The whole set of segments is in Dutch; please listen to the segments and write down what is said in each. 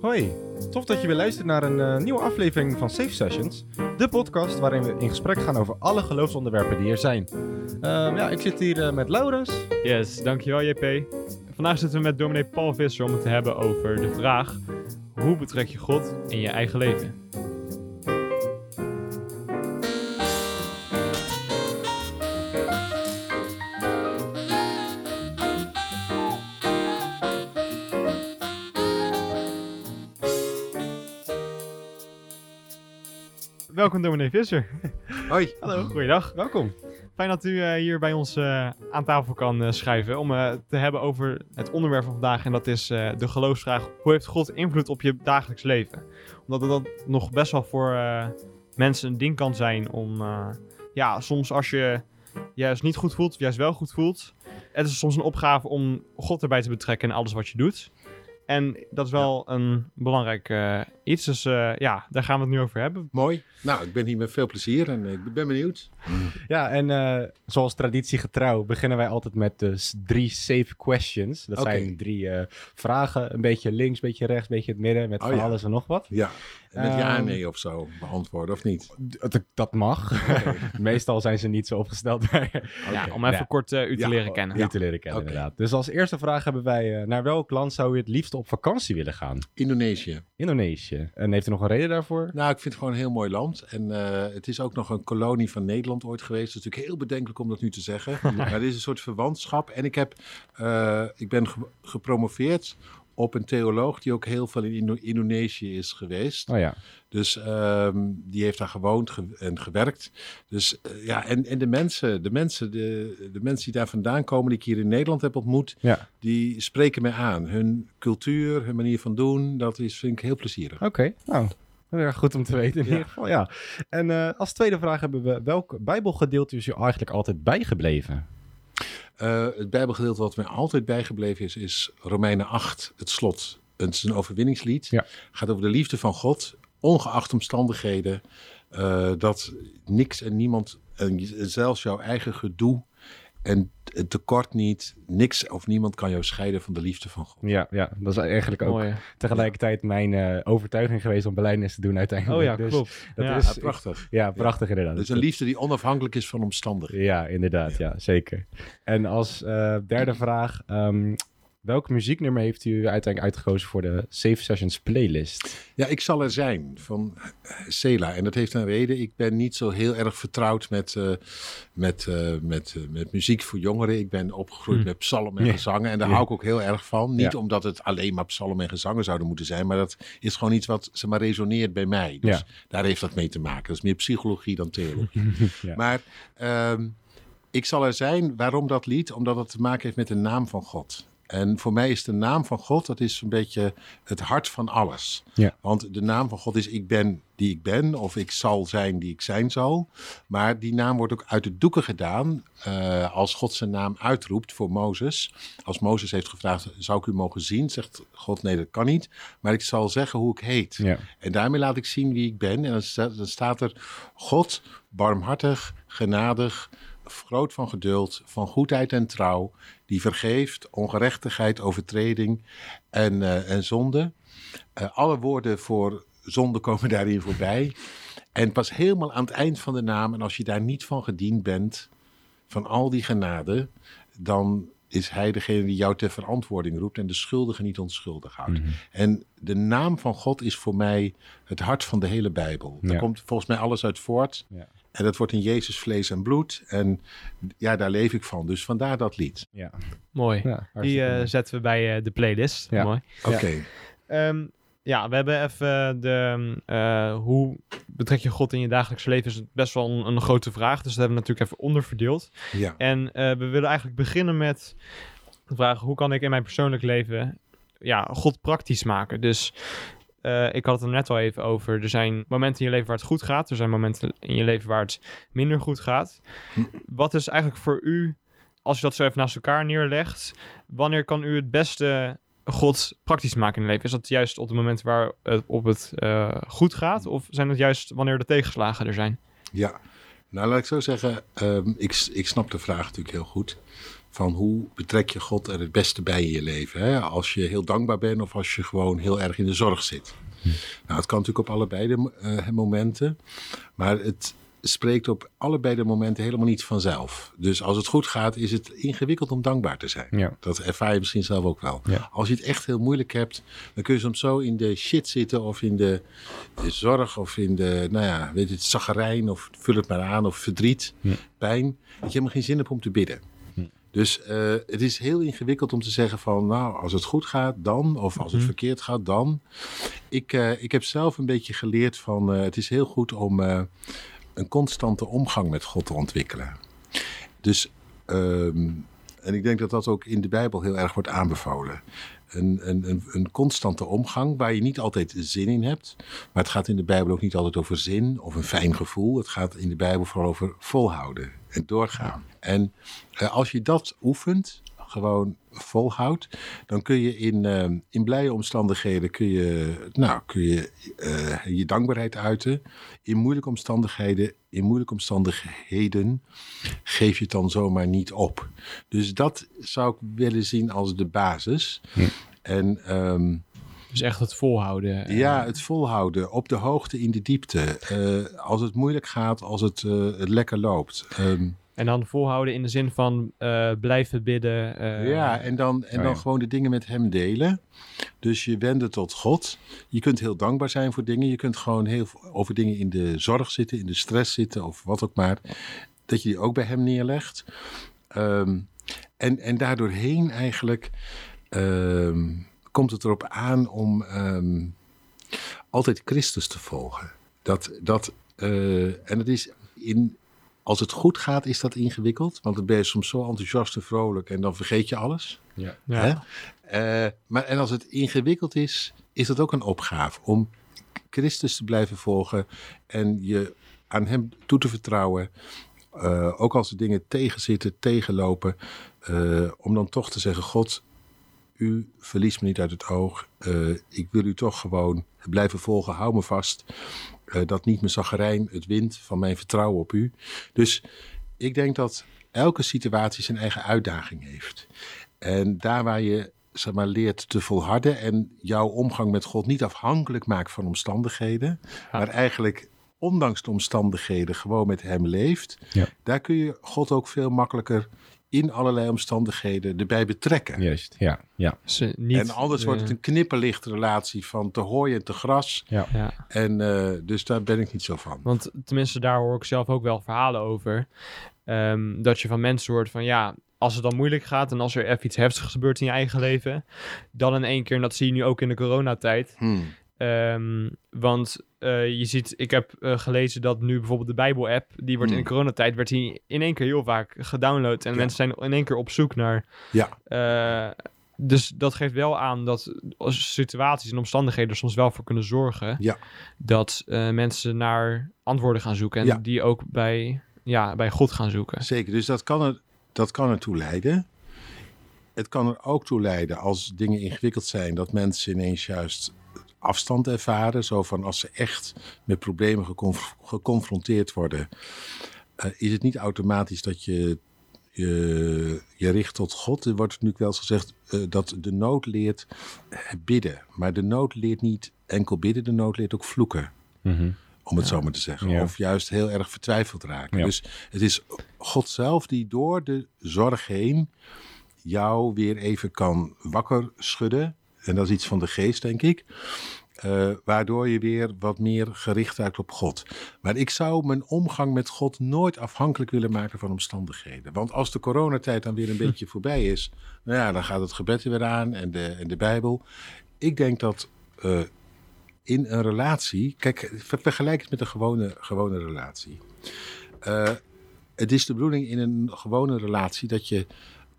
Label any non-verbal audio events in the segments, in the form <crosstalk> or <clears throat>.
Hoi, tof dat je weer luistert naar een eh, nieuwe aflevering van Safe Sessions. De podcast waarin we in gesprek gaan over alle geloofsonderwerpen die er zijn. Ehm, ja, ik zit hier eh, met Laurens. Yes, dankjewel JP. Vandaag zitten we met dominee Paul Visser om het te hebben over de vraag... Hoe betrek je God in je eigen leven? Welkom dominee Visser. <laughs> Hoi. Hallo. Goeiedag. Welkom. Fijn dat u eh, hier bij ons eh, aan tafel kan uh, schuiven om te hebben over het onderwerp van vandaag. En dat is de geloofsvraag: hoe heeft God invloed op je dagelijks leven? Omdat dat nog best wel voor mensen een ding kan zijn om, ja, soms als je juist niet goed voelt, of juist wel goed voelt. Het is soms een opgave om God erbij te betrekken in alles wat je doet. En dat is wel een belangrijk uh, iets. Dus uh, ja, daar gaan we het nu over hebben. Mooi. Nou, ik ben hier met veel plezier en ik ben benieuwd. Ja, en uh, zoals traditiegetrouw beginnen wij altijd met de drie safe questions. Dat okay. zijn drie vragen, een beetje links, een beetje rechts, een beetje het midden, met oh, van ja. alles en nog wat. Ja, met ja, nee of zo beantwoorden, of niet? Dat, dat mag. <laughs> Okay. <laughs> Meestal zijn ze niet zo opgesteld. okay. <laughs> Ja, om even kort u te leren kennen. U te leren kennen, inderdaad. Dus als eerste vraag hebben wij, naar welk land zou u het liefst op vakantie willen gaan? Indonesië. Indonesië. En heeft u nog een reden daarvoor? Nou, ik vind het gewoon een heel mooi land. En uh, het is ook nog een kolonie van Nederland ooit geweest. Dat is natuurlijk heel bedenkelijk om dat nu te zeggen. maar het is een soort verwantschap. En ik, heb, uh, ik ben ge gepromoveerd op een theoloog die ook heel veel in Indo Indonesië is geweest. Oh ja. Dus um, die heeft daar gewoond ge en gewerkt. Dus uh, ja, en, en de mensen, de mensen, de, de mensen die daar vandaan komen, die ik hier in Nederland heb ontmoet, ja. die spreken mij aan. Hun cultuur, hun manier van doen, dat is, vind ik heel plezierig. Oké, okay. nou. Goed om te weten in ja. ieder geval, ja. En uh, als tweede vraag hebben we, welk bijbelgedeelte is u eigenlijk altijd bijgebleven? Uh, het Bijbelgedeelte wat mij altijd bijgebleven is, is Romeinen 8, het slot. Het is een overwinningslied. Ja. gaat over de liefde van God, ongeacht omstandigheden. Uh, dat niks en niemand, en zelfs jouw eigen gedoe en het tekort niet, niks of niemand kan jou scheiden van de liefde van God. Ja, ja dat is eigenlijk ook Mooi, tegelijkertijd mijn uh, overtuiging geweest om beleidnis te doen uiteindelijk. Oh ja, dus klopt. Dat ja, is, ja, prachtig. Ja, prachtig ja. inderdaad. Dus een liefde die onafhankelijk is van omstandigheden. Ja, inderdaad. Ja, zeker. En als uh, derde <clears throat> vraag, um, Welk muzieknummer heeft u uiteindelijk uitgekozen voor de Safe Sessions playlist? Ja, ik zal er zijn van Sela. En dat heeft een reden. Ik ben niet zo heel erg vertrouwd met, uh, met, uh, met, uh, met muziek voor jongeren. Ik ben opgegroeid mm. met psalmen en ja. gezangen. En daar ja. hou ik ook heel erg van. Niet ja. omdat het alleen maar psalmen en gezangen zouden moeten zijn. Maar dat is gewoon iets wat zeg maar, resoneert bij mij. Dus daar heeft dat mee te maken. Dat is meer psychologie dan theologie. <laughs> maar um, ik zal er zijn. Waarom dat lied? Omdat het te maken heeft met de naam van God. En voor mij is de naam van God, dat is een beetje het hart van alles. Ja. Want de naam van God is ik ben die ik ben, of ik zal zijn die ik zijn zal. Maar die naam wordt ook uit de doeken gedaan uh, als God zijn naam uitroept voor Mozes. Als Mozes heeft gevraagd, zou ik u mogen zien? Zegt God, nee dat kan niet. Maar ik zal zeggen hoe ik heet. Ja. En daarmee laat ik zien wie ik ben. En dan staat, dan staat er God, barmhartig, genadig, groot van geduld, van goedheid en trouw, die vergeeft ongerechtigheid, overtreding en, uh, en zonde. Uh, alle woorden voor zonde <laughs> komen daarin voorbij. En pas helemaal aan het eind van de naam, en als je daar niet van gediend bent, van al die genade, dan is hij degene die jou ter verantwoording roept en de schuldige niet onschuldig houdt. Mm -hmm. En de naam van God is voor mij het hart van de hele Bijbel. Daar ja. komt volgens mij alles uit voort. Ja. En dat wordt in Jezus vlees en bloed. En ja, daar leef ik van. Dus vandaar dat lied. Ja. Mooi. Ja, Die uh, zetten we bij uh, de playlist. Ja. Mooi. Oké. Okay. Ja. Um, ja, we hebben even de... Uh, hoe betrek je God in je dagelijks leven? Is best wel een, een, grote vraag. Dus dat hebben we natuurlijk even onderverdeeld. Ja. En we willen eigenlijk beginnen met de vraag... Hoe kan ik in mijn persoonlijk leven ja, God praktisch maken? Dus... Uh, ik had het er net al even over. Er zijn momenten in je leven waar het goed gaat. Er zijn momenten in je leven waar het minder goed gaat. Wat is eigenlijk voor u, als je dat zo even naast elkaar neerlegt, wanneer kan u het beste God praktisch maken in het leven? Is dat juist op het moment waar het op het uh, goed gaat? Of zijn het juist wanneer de tegenslagen er zijn? Ja, nou laat ik zo zeggen, um, ik, ik snap de vraag natuurlijk heel goed. Van hoe betrek je God er het beste bij in je leven. Hè? Als je heel dankbaar bent of als je gewoon heel erg in de zorg zit. Nou, het kan natuurlijk op allebei de uh, momenten. Maar het spreekt op allebei de momenten helemaal niet vanzelf. Dus als het goed gaat, is het ingewikkeld om dankbaar te zijn. Ja. Dat ervaar je misschien zelf ook wel. Ja. Als je het echt heel moeilijk hebt, dan kun je soms zo in de shit zitten of in de, de zorg of in de, nou ja, weet je, het zagarijn of vul het maar aan of verdriet, pijn, dat je helemaal geen zin hebt om te bidden. Dus eh, het is heel ingewikkeld om te zeggen van, nou, als het goed gaat, dan. Of als het verkeerd gaat, dan. Ik, eh, ik heb zelf een beetje geleerd van, eh, het is heel goed om een constante omgang met God te ontwikkelen. Dus, ehm, en ik denk dat dat ook in de Bijbel heel erg wordt aanbevolen. Een, een, constante omgang waar je niet altijd zin in hebt. Maar het gaat in de Bijbel ook niet altijd over zin of een fijn gevoel. Het gaat in de Bijbel vooral over volhouden en doorgaan. En eh, als je dat oefent, gewoon volhoudt, dan kun je in, eh, in blije omstandigheden kun je, nou, kun je, eh, je dankbaarheid uiten. In moeilijke omstandigheden, in moeilijke omstandigheden geef je het dan zomaar niet op. Dus dat zou ik willen zien als de basis. En ehm, Dus echt het volhouden. eh, ja, het volhouden, op de hoogte, in de diepte. Eh, als het moeilijk gaat, als het, eh, het lekker loopt. Ehm, En dan volhouden in de zin van eh, blijven bidden. eh, ja, en dan, en oh dan ja. gewoon de dingen met hem delen. Dus je wenden tot God. Je kunt heel dankbaar zijn voor dingen. Je kunt gewoon heel over dingen in de zorg zitten, in de stress zitten of wat ook maar. Dat je die ook bij hem neerlegt. Ehm, en, en daardoorheen eigenlijk ehm, komt het erop aan om ehm, altijd Christus te volgen. Dat, dat, eh, en het is in, als het goed gaat, is dat ingewikkeld. Want dan ben je soms zo enthousiast en vrolijk en dan vergeet je alles. Ja. Ja. Hè? Eh, maar en als het ingewikkeld is, is dat ook een opgave om Christus te blijven volgen en je aan Hem toe te vertrouwen. Eh, ook als er dingen tegenzitten, tegenlopen, eh, om dan toch te zeggen: God, u verliest me niet uit het oog. Eh, ik wil u toch gewoon blijven volgen. Hou me vast. Eh, dat niet mijn zagrijn het wint van mijn vertrouwen op u. Dus ik denk dat elke situatie zijn eigen uitdaging heeft. En daar waar je zeg maar, leert te volharden en jouw omgang met God niet afhankelijk maakt van omstandigheden, maar eigenlijk ondanks de omstandigheden gewoon met Hem leeft, Ja. daar kun je God ook veel makkelijker in allerlei omstandigheden erbij betrekken. Juist, ja. Ja, Dus, eh, niet, en anders wordt het eh, een knipperlicht relatie van te hooi en te gras. ja. Ja, En eh, dus daar ben ik niet zo van. want tenminste daar hoor ik zelf ook wel verhalen over. Ehm, dat je van mensen hoort van ja, als het dan moeilijk gaat en als er even iets heftigs gebeurt in je eigen leven, dan in één keer, en dat zie je nu ook in de coronatijd, Hmm. Ehm, want eh, je ziet, ik heb eh, gelezen dat nu bijvoorbeeld de Bijbel-app, die wordt in Hmm. de coronatijd, werd die in één keer heel vaak gedownload. En Ja. mensen zijn in één keer op zoek naar. Ja. eh, dus dat geeft wel aan dat als situaties en omstandigheden er soms wel voor kunnen zorgen. Ja. Dat mensen naar antwoorden gaan zoeken en Ja. die ook bij, ja, bij God gaan zoeken. Zeker, dus dat kan, er, dat kan ertoe leiden. Het kan er ook toe leiden als dingen ingewikkeld zijn, dat mensen ineens juist afstand ervaren. Zo van als ze echt met problemen geconf- geconfronteerd worden, eh, is het niet automatisch dat je je, je richt tot God. Er wordt natuurlijk wel eens gezegd eh, dat de nood leert bidden. Maar de nood leert niet enkel bidden, de nood leert ook vloeken. Mhm. Om het zo maar te zeggen. Ja. Of juist heel erg vertwijfeld raken. Ja. Dus het is God zelf die door de zorg heen jou weer even kan wakker schudden. En dat is iets van de geest, denk ik. Eh, waardoor je weer wat meer gericht raakt op God. Maar ik zou mijn omgang met God nooit afhankelijk willen maken van omstandigheden. Want als de coronatijd dan weer een <laughs> beetje voorbij is, nou ja, dan gaat het gebed er weer aan en de, en de Bijbel. Ik denk dat eh, in een relatie, kijk, ver- vergelijk het met een gewone, gewone relatie. Eh, het is de bedoeling in een gewone relatie dat je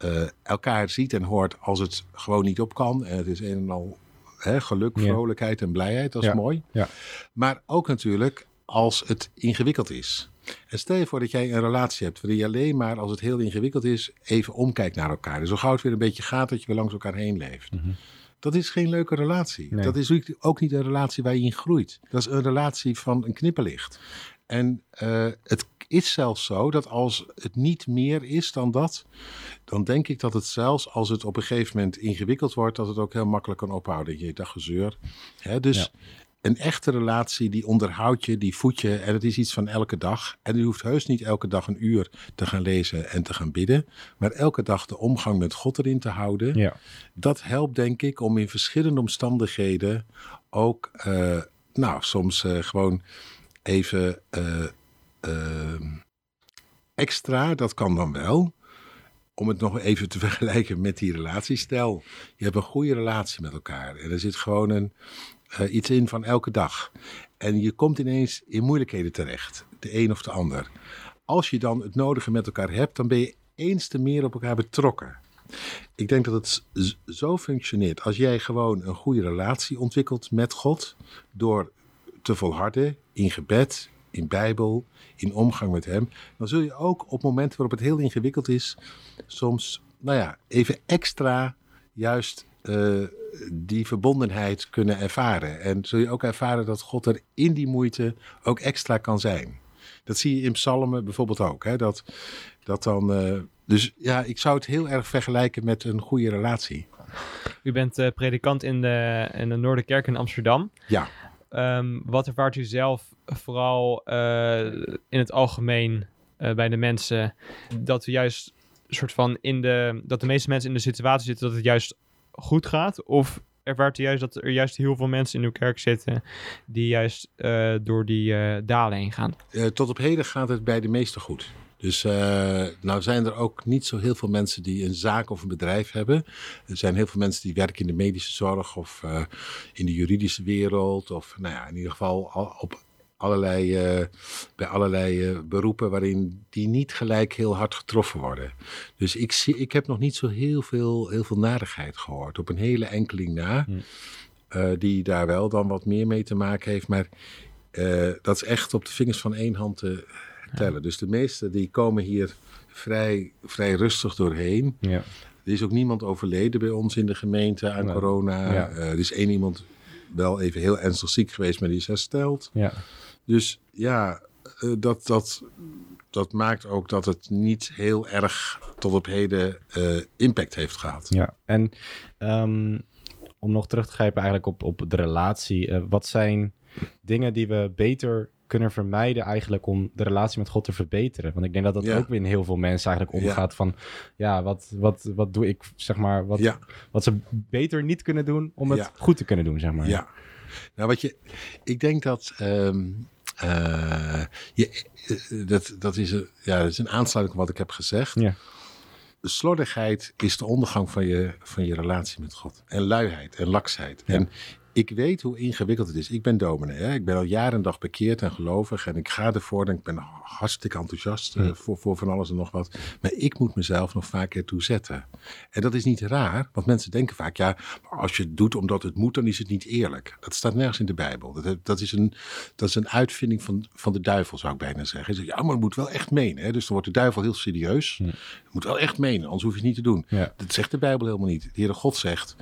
eh, elkaar ziet en hoort als het gewoon niet op kan. En het is een en al hè, geluk, vrolijkheid en blijheid. Dat is Ja. mooi. Ja. Maar ook natuurlijk als het ingewikkeld is. En stel je voor dat jij een relatie hebt waarin je alleen maar als het heel ingewikkeld is even omkijkt naar elkaar. Dus zo gauw het weer een beetje gaat dat je weer langs elkaar heen leeft. Mhm. Dat is geen leuke relatie. Nee. Dat is ook niet een relatie waar je in groeit. Dat is een relatie van een knipperlicht. En eh, het, is zelfs zo dat als het niet meer is dan dat, dan denk ik dat het zelfs als het op een gegeven moment ingewikkeld wordt, dat het ook heel makkelijk kan ophouden. Je dag gezeur. Hè, dus een echte relatie, die onderhoud je, die voed je. En het is iets van elke dag. En je hoeft heus niet elke dag een uur te gaan lezen en te gaan bidden. Maar elke dag de omgang met God erin te houden. Ja. Dat helpt denk ik om in verschillende omstandigheden ook, uh, nou, soms uh, gewoon even uh, extra, dat kan dan wel. Om het nog even te <laughs> vergelijken met die relatie. Stel, je hebt een goede relatie met elkaar. En er zit gewoon een, uh, iets in van elke dag. En je komt ineens in moeilijkheden terecht, de een of de ander. Als je dan het nodige met elkaar hebt, dan ben je eens te meer op elkaar betrokken. Ik denk dat het zo functioneert. Als jij gewoon een goede relatie ontwikkelt met God, door te volharden in gebed, in Bijbel, in omgang met Hem, dan zul je ook op momenten waarop het heel ingewikkeld is, soms, nou ja, even extra juist uh, die verbondenheid kunnen ervaren. En zul je ook ervaren dat God er in die moeite ook extra kan zijn. Dat zie je in psalmen bijvoorbeeld ook. Hè? Dat, dat dan, uh, dus ja, ik zou het heel erg vergelijken met een goede relatie. U bent uh, predikant in de, in de Noorderkerk in Amsterdam. Ja. Um, wat ervaart u zelf vooral uh, in het algemeen bij de mensen dat we juist soort van in de dat de meeste mensen in de situatie zitten dat het juist goed gaat? Of ervaart u juist dat er juist heel veel mensen in uw kerk zitten die juist uh, door die dalen heen gaan? Tot op heden gaat het bij de meesten goed. Dus nou zijn er ook niet zo heel veel mensen die een zaak of een bedrijf hebben. Er zijn heel veel mensen die werken in de medische zorg of in de juridische wereld. Of nou ja, in ieder geval op allerlei, uh, bij allerlei beroepen waarin die niet gelijk heel hard getroffen worden. Dus ik, zie, ik heb nog niet zo heel veel, heel veel narigheid gehoord. Op een hele enkeling na, hm. die daar wel dan wat meer mee te maken heeft. Maar dat is echt op de vingers van één hand te tellen. Ja. Dus de meesten die komen hier vrij, vrij rustig doorheen. Ja. Er is ook niemand overleden bij ons in de gemeente aan corona. Ja. er is één iemand wel even heel ernstig ziek geweest, maar die is hersteld. Ja. Dus ja, uh, dat, dat, dat maakt ook dat het niet heel erg tot op heden uh, impact heeft gehad. Ja, en um, om nog terug te grijpen eigenlijk op, op de relatie. Wat zijn dingen die we beter kunnen vermijden eigenlijk om de relatie met God te verbeteren. Want ik denk dat dat ja. ook weer in heel veel mensen eigenlijk omgaat ja. van... ja, wat, wat, wat doe ik, zeg maar, wat, ja. wat ze beter niet kunnen doen om het goed te kunnen doen, zeg maar. Ja, nou wat je... Ik denk dat... Um, uh, je, dat, dat, is een, ja, dat is een aansluiting op wat ik heb gezegd. Ja. Slordigheid is de ondergang van je, van je relatie met God. En luiheid en laksheid. Ja. En ik weet hoe ingewikkeld het is. Ik ben dominee. Hè? Ik ben al jaren en dag bekeerd en gelovig. En ik ga ervoor en ik ben hartstikke enthousiast uh, voor, voor van alles en nog wat. Maar ik moet mezelf nog vaak ertoe zetten. En dat is niet raar, want mensen denken vaak... ja, maar als je het doet omdat het moet, dan is het niet eerlijk. Dat staat nergens in de Bijbel. Dat, dat, is, een, dat is een uitvinding van, van de duivel, zou ik bijna zeggen. Zegt, ja, maar het moet wel echt menen. Hè? Dus dan wordt de duivel heel serieus. Ja. Het moet wel echt menen, anders hoef je het niet te doen. Ja. Dat zegt de Bijbel helemaal niet. De Heere God zegt...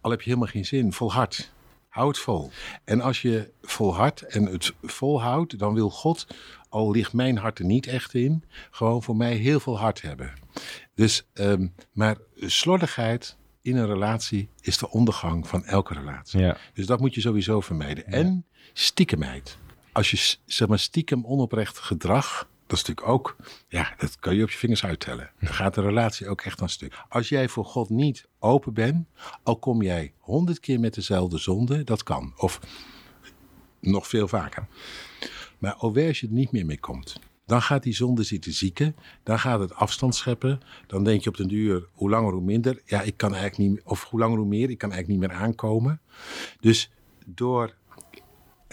al heb je helemaal geen zin, volhard... Houd vol. En als je volhardt en het volhoudt, dan wil God, al ligt mijn hart er niet echt in, gewoon voor mij heel veel hart hebben. Dus, um, maar slordigheid in een relatie is de ondergang van elke relatie. Ja. Dus dat moet je sowieso vermijden. Ja. En stiekemheid. Als je zeg maar, stiekem onoprecht gedrag dat is natuurlijk ook, ja, dat kan je op je vingers uittellen. Dan gaat de relatie ook echt aan stuk. Als jij voor God niet open bent, al kom jij honderd keer met dezelfde zonde, dat kan. Of nog veel vaker. Maar alweer als je er niet meer mee komt, dan gaat die zonde zitten zieken. Dan gaat het afstand scheppen. Dan denk je op den duur, hoe langer hoe minder. Ja, ik kan eigenlijk niet, of hoe langer hoe meer, ik kan eigenlijk niet meer aankomen. Dus door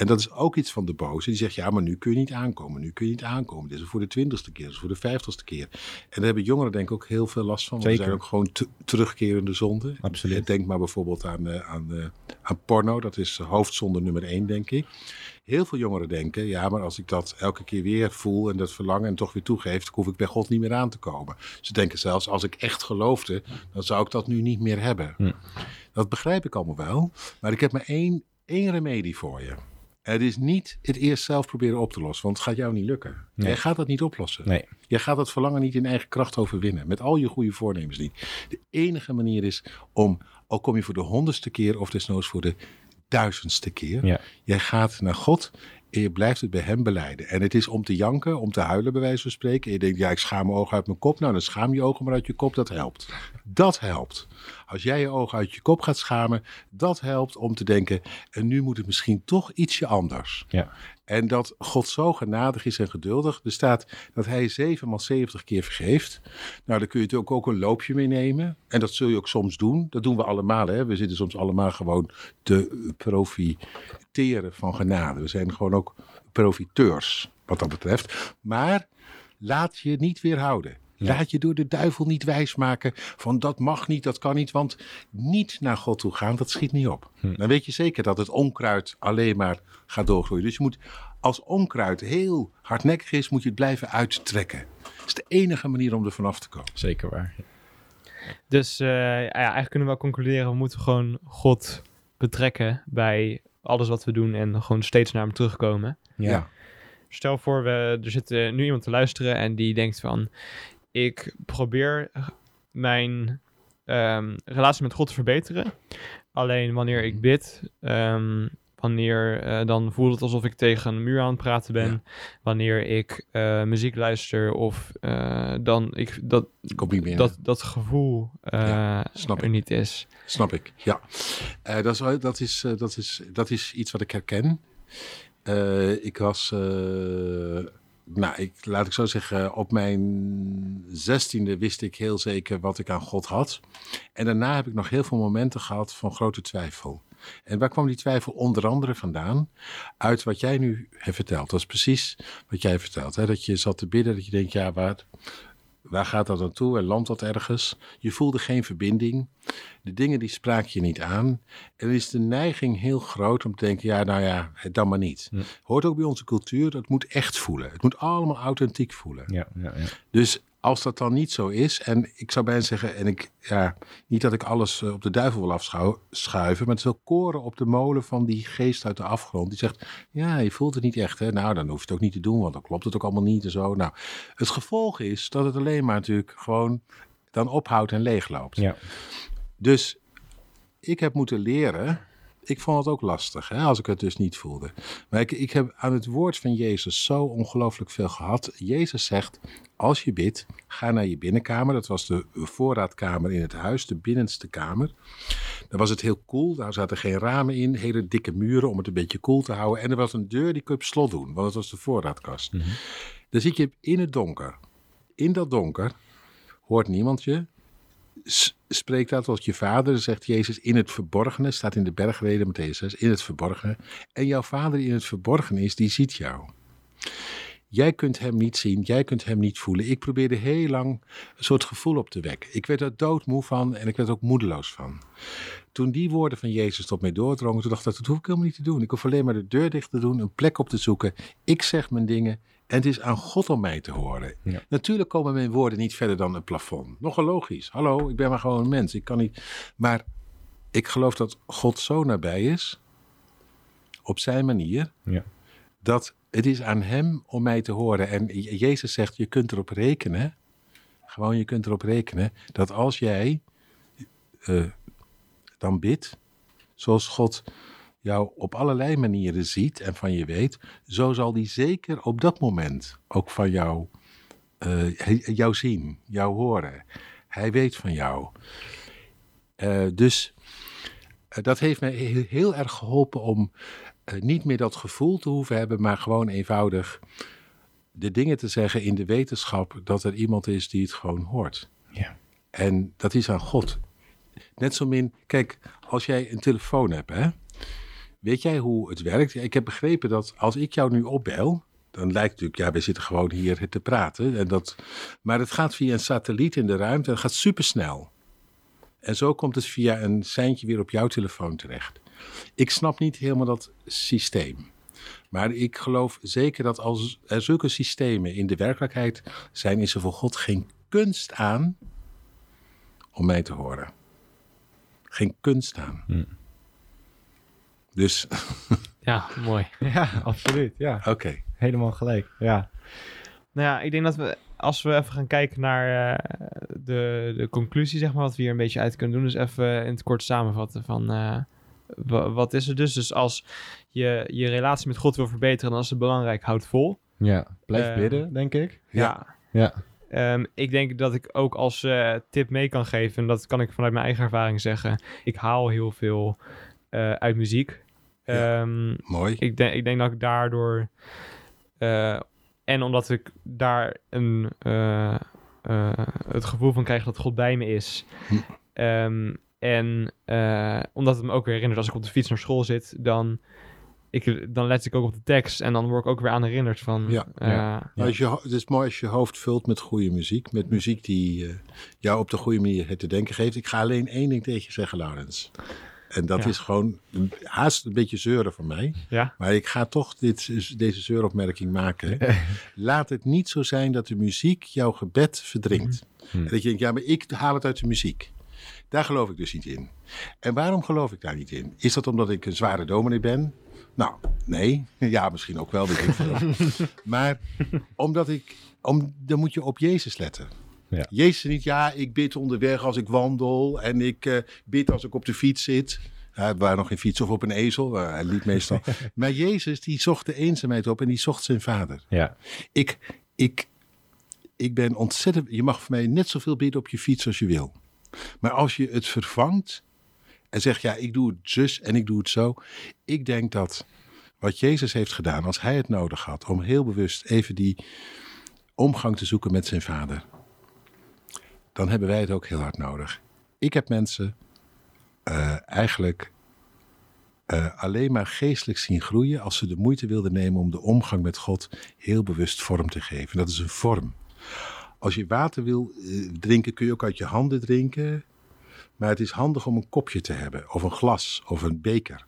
en dat is ook iets van de boze. Die zegt, ja, maar nu kun je niet aankomen. Nu kun je niet aankomen. Dit is voor de twintigste keer. Dit is voor de vijftigste keer. En daar hebben jongeren denk ik ook heel veel last van. Want Zeker. er zijn ook gewoon terugkerende zonden. Absoluut. Denk maar bijvoorbeeld aan, uh, aan, uh, aan porno. Dat is hoofdzonde nummer één, denk ik. Heel veel jongeren denken, ja, maar als ik dat elke keer weer voel en dat verlangen en toch weer toegeef, hoef ik bij God niet meer aan te komen. Ze denken zelfs, als ik echt geloofde, dan zou ik dat nu niet meer hebben. Hm. Dat begrijp ik allemaal wel. Maar ik heb maar één, één remedie voor je. Het is niet het eerst zelf proberen op te lossen, want het gaat jou niet lukken. Nee. Jij gaat dat niet oplossen. Nee. Je gaat dat verlangen niet in eigen kracht overwinnen. Met al je goede voornemens niet. De enige manier is om, al kom je voor de honderdste keer of desnoods voor de duizendste keer. Ja. Jij gaat naar God en je blijft het bij hem beleiden. En het is om te janken, om te huilen bij wijze van spreken. En je denkt, ja, ik schaam mijn ogen uit mijn kop. Nou, dan schaam je ogen maar uit je kop, dat helpt. Dat helpt. Als jij je ogen uit je kop gaat schamen, dat helpt om te denken, en nu moet het misschien toch ietsje anders. Ja. En dat God zo genadig is en geduldig. Er staat dat hij 7 maal 70 keer vergeeft. Nou, daar kun je natuurlijk ook een loopje mee nemen. En dat zul je ook soms doen. Dat doen we allemaal. Hè? We zitten soms allemaal gewoon te profiteren van genade. We zijn gewoon ook profiteurs wat dat betreft. Maar laat je niet weerhouden. Laat je door de duivel niet wijsmaken van dat mag niet, dat kan niet. Want niet naar God toe gaan, dat schiet niet op. Dan weet je zeker dat het onkruid alleen maar gaat doorgroeien. Dus je moet, als onkruid heel hardnekkig is, moet je het blijven uittrekken. Dat is de enige manier om er vanaf te komen. Zeker waar. Dus eh, ja, eigenlijk kunnen we wel concluderen, we moeten gewoon God betrekken bij alles wat we doen en gewoon steeds naar hem terugkomen. Ja. Stel voor, we, er zit eh, nu iemand te luisteren en die denkt van, ik probeer mijn ehm, relatie met God te verbeteren. Alleen wanneer ik bid, ehm, wanneer eh, dan voelt het alsof ik tegen een muur aan het praten ben. Ja. Wanneer ik eh, muziek luister of eh, dan ik dat, dat, dat gevoel eh, Ja, snap er ik. niet is. Snap ik, ja. Eh, dat, is, dat, is, eh, dat, is, dat is iets wat ik herken. Eh, ik was, eh, nou, ik, laat ik zo zeggen, op mijn zestiende wist ik heel zeker wat ik aan God had. En daarna heb ik nog heel veel momenten gehad van grote twijfel. En waar kwam die twijfel onder andere vandaan? Uit wat jij nu hebt verteld. Dat is precies wat jij vertelt. Hè? Dat je zat te bidden, dat je denkt, ja, waar, waar gaat dat naartoe? En landt dat ergens? Je voelde geen verbinding. De dingen die spraak je niet aan. En is de neiging heel groot om te denken, ja, nou ja, dan maar niet. Hoort ook bij onze cultuur, dat moet echt voelen. Het moet allemaal authentiek voelen. Ja, ja, ja. Dus als dat dan niet zo is, en ik zou bijna zeggen, en ik, ja, niet dat ik alles eh, op de duivel wil afschuiven, maar het is wel koren op de molen van die geest uit de afgrond. Die zegt, ja, je voelt het niet echt, hè? Nou, dan hoef je het ook niet te doen, want dan klopt het ook allemaal niet en zo. Nou, het gevolg is dat het alleen maar natuurlijk gewoon dan ophoudt en leegloopt. ja. Dus ik heb moeten leren. Ik vond het ook lastig, hè, als ik het dus niet voelde. Maar ik, ik heb aan het woord van Jezus zo ongelooflijk veel gehad. Jezus zegt, als je bidt, ga naar je binnenkamer. Dat was de voorraadkamer in het huis, de binnenste kamer. Dan was het heel koel, daar zaten geen ramen in, hele dikke muren om het een beetje koel te houden. En er was een deur die kon je op slot doen, want het was de voorraadkast. Dan zit je in het donker. In dat donker hoort niemand je, spreekt dat tot je vader, zegt Jezus, in het verborgene, staat in de bergreden Matthäus 6, in het verborgene. En jouw vader die in het verborgene is, die ziet jou. Jij kunt hem niet zien, jij kunt hem niet voelen. Ik probeerde heel lang een soort gevoel op te wekken. Ik werd er doodmoe van en ik werd er ook moedeloos van. Toen die woorden van Jezus tot mij doordrongen, toen dacht ik, dat hoef ik helemaal niet te doen. Ik hoef alleen maar de deur dicht te doen, een plek op te zoeken. Ik zeg mijn dingen en het is aan God om mij te horen. Ja. Natuurlijk komen mijn woorden niet verder dan een plafond. Nogal logisch. Hallo, ik ben maar gewoon een mens. Ik kan niet. Maar ik geloof dat God zo nabij is, op zijn manier, Ja. Dat het is aan hem om mij te horen. En Jezus zegt, je kunt erop rekenen, gewoon je kunt erop rekenen, dat als jij eh, dan bidt, zoals God jou op allerlei manieren ziet en van je weet, zo zal die zeker op dat moment ook van jou, eh, jou zien, jou horen. Hij weet van jou. Eh, dus dat heeft mij heel, erg geholpen om niet meer dat gevoel te hoeven hebben, maar gewoon eenvoudig de dingen te zeggen in de wetenschap dat er iemand is die het gewoon hoort. Ja. En dat is aan God. Net zo min, kijk, als jij een telefoon hebt, hè, weet jij hoe het werkt? Ik heb begrepen dat als ik jou nu opbel, dan lijkt het natuurlijk, ja, wij zitten gewoon hier te praten. En dat, maar het gaat via een satelliet in de ruimte en het gaat supersnel. En zo komt het via een seintje weer op jouw telefoon terecht. Ik snap niet helemaal dat systeem. Maar ik geloof zeker dat als er zulke systemen in de werkelijkheid zijn, is er voor God geen kunst aan om mij te horen. Geen kunst aan. Hm. Dus <laughs> Ja, mooi. <laughs> Ja, absoluut. Ja, Oké. helemaal gelijk. Ja. Nou ja, ik denk dat we, als we even gaan kijken naar eh, de, de conclusie, zeg maar, wat we hier een beetje uit kunnen doen, dus even in het kort samenvatten van eh, wat is er dus. Dus als je je relatie met God wil verbeteren, dan is het belangrijk, houd vol. ja. Blijf Eh, bidden, denk ik. Ja. Ja. Ehm, ik denk dat ik ook als eh, tip mee kan geven, en dat kan ik vanuit mijn eigen ervaring zeggen, ik haal heel veel eh, uit muziek. Ja. Ehm, Mooi. ik, denk, ik denk dat ik daardoor. eh, en omdat ik daar een, eh, eh, het gevoel van krijg dat God bij me is. Hm. Ehm, en eh, omdat het me ook weer herinnert als ik op de fiets naar school zit, dan, ik, dan let ik ook op de tekst. En dan word ik ook weer aan herinnerd van. Ja, eh, ja. Nou, als je, het is mooi als je hoofd vult met goede muziek. Met muziek die eh, jou op de goede manier het te denken geeft. Ik ga alleen één ding tegen je zeggen, Laurens. En dat Ja. is gewoon haast een beetje zeuren van mij. ja. Maar ik ga toch dit, deze zeuropmerking maken. <laughs> Laat het niet zo zijn dat de muziek jouw gebed verdringt. Mhm. En dat je denkt, ja, maar ik haal het uit de muziek. Daar geloof ik dus niet in. En waarom geloof ik daar niet in? Is dat omdat ik een zware dominee ben? Nou, nee. Ja, misschien ook wel, weet ik veel. <laughs> maar omdat ik... Om, dan moet je op Jezus letten. Ja. Jezus niet, ja, ik bid onderweg als ik wandel. En ik eh, bid als ik op de fiets zit. Ja, we waren nog geen fiets of op een ezel. hij liep meestal. <laughs> maar Jezus, die zocht de eenzaamheid op en die zocht zijn vader. Ja. Ik, ik, ik ben ontzettend. Je mag voor mij net zoveel bidden op je fiets als je wil. Maar als je het vervangt en zegt: Ja, ik doe het zus en ik doe het zo. Ik denk dat wat Jezus heeft gedaan, als hij het nodig had om heel bewust even die omgang te zoeken met zijn vader, dan hebben wij het ook heel hard nodig. Ik heb mensen eh, eigenlijk eh, alleen maar geestelijk zien groeien als ze de moeite wilden nemen om de omgang met God heel bewust vorm te geven. Dat is een vorm. Als je water wil eh, drinken, kun je ook uit je handen drinken. Maar het is handig om een kopje te hebben, of een glas, of een beker.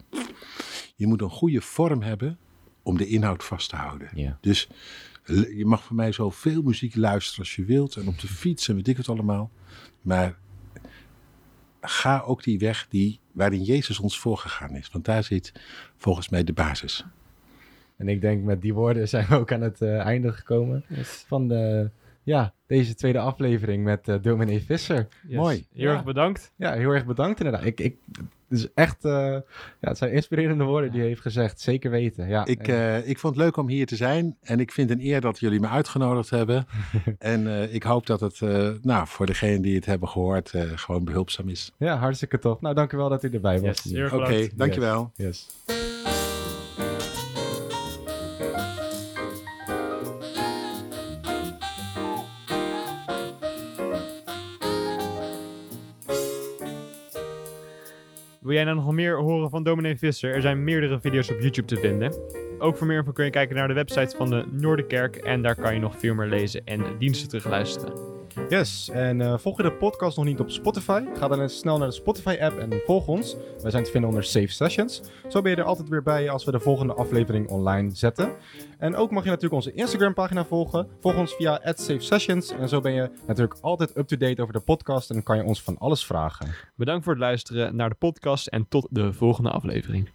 Je moet een goede vorm hebben om de inhoud vast te houden. Ja. Dus je mag van mij zoveel muziek luisteren als je wilt. En op de fiets en weet ik het allemaal. Maar ga ook die weg die, waarin Jezus ons voorgegaan is. Want daar zit volgens mij de basis. En ik denk met die woorden zijn we ook aan het eh, einde gekomen van de, ja, deze tweede aflevering met eh Dominee Visser. Yes. Mooi. Heel erg bedankt. Ja, heel erg bedankt inderdaad. Ik, ik, het is echt, eh, ja, het zijn inspirerende woorden die hij heeft gezegd. Zeker weten. Ja, Ik, en- eh, ik vond het leuk om hier te zijn. En ik vind een eer dat jullie me uitgenodigd hebben. <laughs> en eh, ik hoop dat het eh, nou, voor degenen die het hebben gehoord eh, gewoon behulpzaam is. ja, hartstikke tof. Nou, dank u wel dat u erbij was. Yes, heel erg Oké, bedankt. dankjewel. Yes. Wil jij nou nog meer horen van Dominee Visser? Er zijn meerdere video's op YouTube te vinden. Ook voor meer info kun je kijken naar de website van de Noorderkerk. En daar kan je nog veel meer lezen en diensten terugluisteren. Yes, en eh, volg je de podcast nog niet op Spotify? Ga dan eens snel naar de Spotify-app en volg ons. Wij zijn te vinden onder Safe Sessions. Zo ben je er altijd weer bij als we de volgende aflevering online zetten. En ook mag je natuurlijk onze Instagram-pagina volgen. Volg ons via Safe Sessions. En zo ben je natuurlijk altijd up-to-date over de podcast en kan je ons van alles vragen. Bedankt voor het luisteren naar de podcast en tot de volgende aflevering.